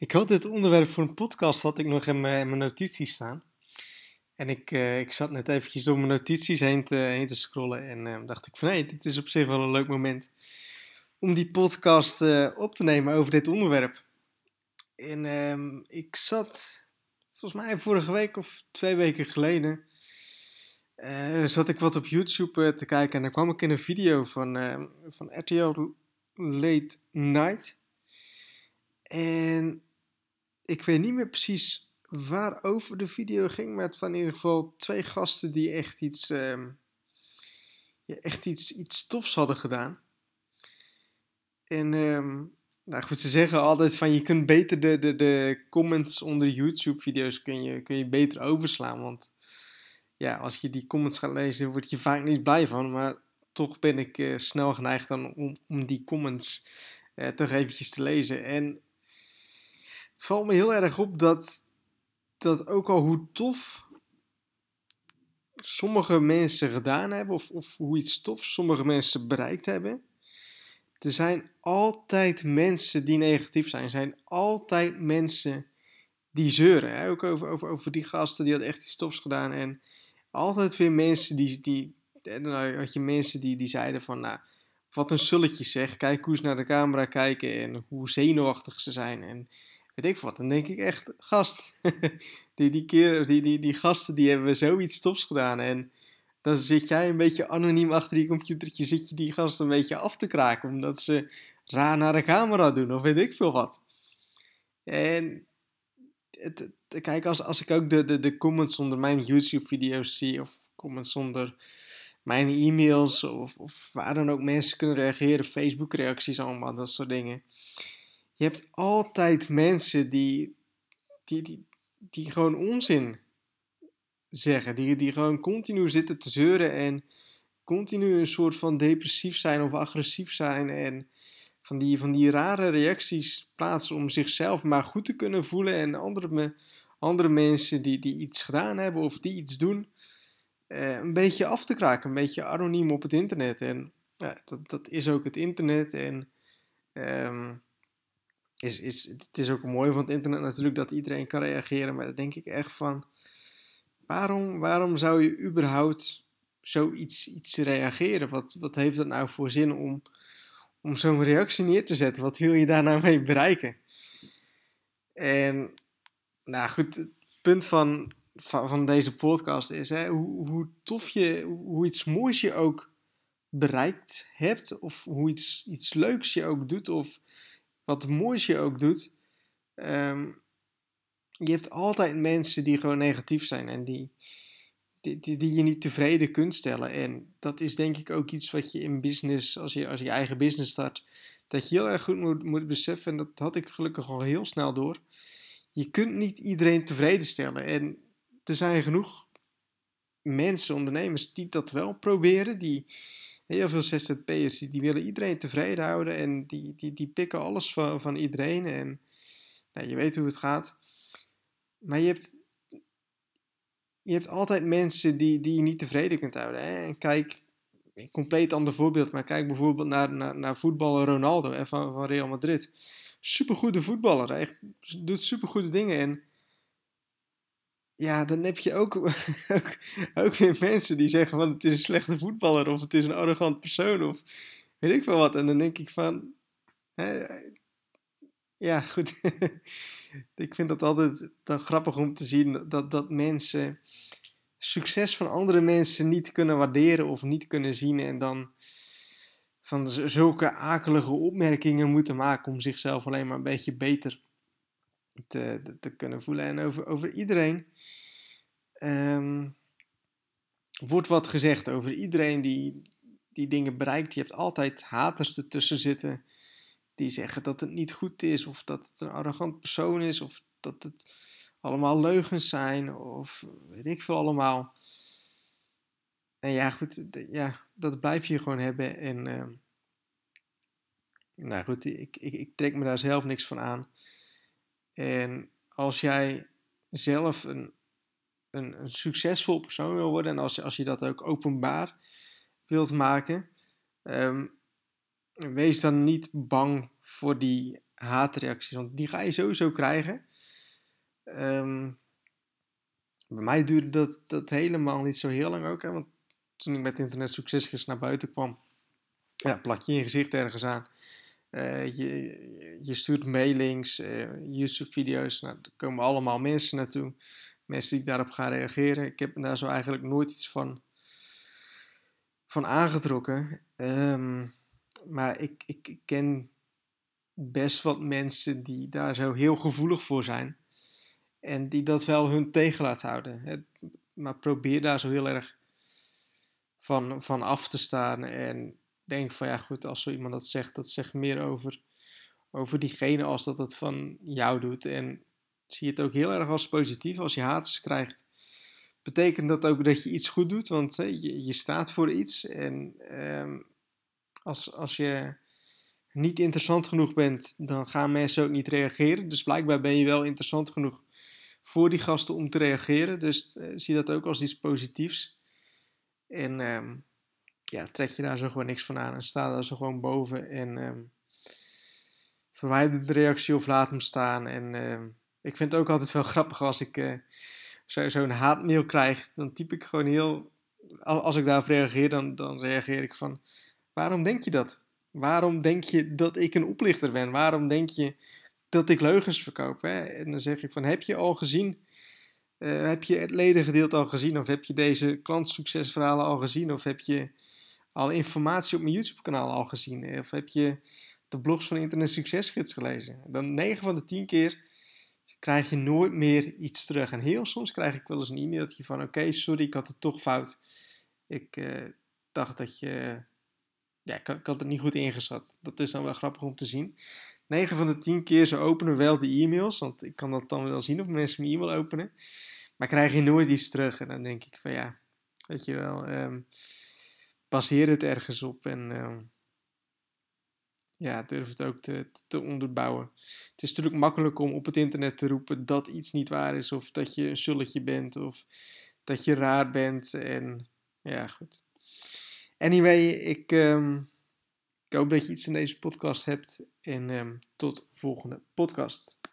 Ik had dit onderwerp voor een podcast had ik nog in mijn, mijn notities staan. En ik, uh, ik zat net eventjes door mijn notities heen te, heen te scrollen. En uh, dacht ik van hé, dit is op zich wel een leuk moment om die podcast uh, op te nemen over dit onderwerp. En ehm, ik zat, volgens mij vorige week of twee weken geleden, zat ik wat op YouTube te kijken. En dan kwam ik in een video van, ehm, van RTL Late Night. En ik weet niet meer precies waarover de video ging, maar het waren in ieder geval twee gasten die echt iets, um, ja, echt iets, iets tofs hadden gedaan. En um, nou goed, ze zeggen altijd van je kunt beter de, de, de comments onder YouTube-video's kun je, kun je beter overslaan. Want ja, als je die comments gaat lezen, word je vaak niet blij van. Maar toch ben ik uh, snel geneigd dan om, om die comments uh, toch eventjes te lezen. En het valt me heel erg op dat, dat ook al hoe tof sommige mensen gedaan hebben, of, of hoe iets tof sommige mensen bereikt hebben, er zijn altijd mensen die negatief zijn. Er zijn altijd mensen die zeuren. Hè? Ook over, over, over die gasten die hadden echt iets tofs gedaan. En altijd weer mensen die. die had je mensen die, die zeiden van. Nou, wat een sulletje zeg. Kijk hoe ze naar de camera kijken en hoe zenuwachtig ze zijn. En weet ik wat. Dan denk ik echt, gast, die, die, keer, die, die, die gasten die hebben zoiets tops gedaan. En dan zit jij een beetje anoniem achter die computertje, zit je die gasten een beetje af te kraken, omdat ze raar naar de camera doen of weet ik veel wat. En het, kijk, als, als ik ook de, de, de comments onder mijn YouTube-video's zie, of comments onder mijn e-mails, of, of waar dan ook mensen kunnen reageren, Facebook-reacties, allemaal dat soort dingen je hebt altijd mensen die, die, die, die gewoon onzin zeggen. Die, die gewoon continu zitten te zeuren en continu een soort van depressief zijn of agressief zijn. En van die, van die rare reacties plaatsen om zichzelf maar goed te kunnen voelen. En andere, andere mensen die, die iets gedaan hebben of die iets doen, eh, een beetje af te kraken. Een beetje anoniem op het internet. En ja, dat, dat is ook het internet. En um, is, is, het is ook mooi van het internet natuurlijk dat iedereen kan reageren. Maar dan denk ik echt van, waarom, waarom zou je überhaupt zoiets iets reageren? Wat, wat heeft dat nou voor zin om, om zo'n reactie neer te zetten? Wat wil je daar nou mee bereiken? En nou goed, het punt van, van, van deze podcast is hè, hoe, hoe tof je, hoe iets moois je ook bereikt hebt. Of hoe iets, iets leuks je ook doet. Of wat moois je ook doet, um, je hebt altijd mensen die gewoon negatief zijn en die, die, die, je niet tevreden kunt stellen. En dat is denk ik ook iets wat je in business, als je, als je eigen business start, dat je heel erg goed moet, moet beseffen. En dat had ik gelukkig al heel snel door. Je kunt niet iedereen tevreden stellen. En er zijn genoeg mensen, ondernemers, die dat wel proberen. Die, heel veel ZZP'ers die, die willen iedereen tevreden houden en die, die, die pikken alles van, van iedereen. En nou, je weet hoe het gaat. Maar je hebt, je hebt altijd mensen die, die je niet tevreden kunt houden. Hè? En kijk, een compleet ander voorbeeld, maar kijk bijvoorbeeld naar, naar, naar voetballer Ronaldo van, van Real Madrid. Supergoede voetballer, echt, doet supergoede dingen. En ja, dan heb je ook, ook, weer mensen die zeggen van het is een slechte voetballer of het is een arrogant persoon of weet ik veel wat. En dan denk ik van, hè, ja goed, ik vind dat altijd dan grappig om te zien dat, dat mensen succes van andere mensen niet kunnen waarderen of niet kunnen zien en dan van zulke akelige opmerkingen moeten maken om zichzelf alleen maar een beetje beter te, kunnen voelen. En over, over iedereen um, wordt wat gezegd. Over iedereen die, die dingen bereikt. Je hebt altijd haters ertussen zitten. Die zeggen dat het niet goed is. Of dat het een arrogant persoon is. Of dat het allemaal leugens zijn. Of weet ik veel allemaal. En ja, goed. Ja, dat blijf je gewoon hebben. En... Uh, nou goed, ik, ik, ik trek me daar zelf niks van aan. En als jij zelf een, een, een, succesvol persoon wil worden en als, als je dat ook openbaar wilt maken, um, wees dan niet bang voor die haatreacties. Want die ga je sowieso krijgen. Ehm, bij mij duurde dat, dat helemaal niet zo heel lang ook. Hè, want toen ik met Internet Succesgids naar buiten kwam, ja, plak je je gezicht ergens aan. Uh, je, je stuurt mailings, uh, YouTube-video's. Nou, komen allemaal mensen naartoe. Mensen die daarop gaan reageren. Ik heb daar zo eigenlijk nooit iets van, van aangetrokken. Um, maar ik, ik, ken best wat mensen die daar zo heel gevoelig voor zijn. En die dat wel hun tegen laat houden. Maar probeer daar zo heel erg van, van af te staan. En denk van ja goed, als zo iemand dat zegt, dat zegt meer over, over diegene als dat het van jou doet. En zie het ook heel erg als positief als je haters krijgt. Betekent dat ook dat je iets goed doet, want hè, je, je staat voor iets. En ehm, als, als je niet interessant genoeg bent, dan gaan mensen ook niet reageren. Dus blijkbaar ben je wel interessant genoeg voor die gasten om te reageren. Dus uh, zie dat ook als iets positiefs. En um, ja, trek je daar zo gewoon niks van aan en sta daar zo gewoon boven en um, verwijder de reactie of laat hem staan. En uh, ik vind het ook altijd wel grappig als ik zo'n zo haatmail krijg, dan typ ik gewoon heel, als ik daarop reageer, dan, dan reageer ik van, waarom denk je dat? Waarom denk je dat ik een oplichter ben? Waarom denk je dat ik leugens verkoop? Hè? En dan zeg ik van, heb je al gezien, uh, heb je het ledengedeelte al gezien? Of heb je deze klantsuccesverhalen al gezien? Of heb je al informatie op mijn YouTube kanaal al gezien? Of heb je de blogs van Internet Succesgids gelezen? Dan 9 van de 10 keer krijg je nooit meer iets terug. En heel soms krijg ik wel eens een e-mailtje van, oké, sorry, ik had het toch fout. Ik uh, dacht dat je ja, ik, had het niet goed ingeschat. Dat is dan wel grappig om te zien. 9 van de 10 keer ze openen wel de e-mails, want ik kan dat dan wel zien of mensen mijn e-mail openen. Maar krijg je nooit iets terug. En dan denk ik van ja, weet je wel, um, baseer het ergens op en um, ja, durf het ook te, te onderbouwen. Het is natuurlijk makkelijk om op het internet te roepen dat iets niet waar is, of dat je een sulletje bent, of dat je raar bent. En ja, goed. Anyway, ik, um, ik hoop dat je iets in deze podcast hebt. En um, tot volgende podcast.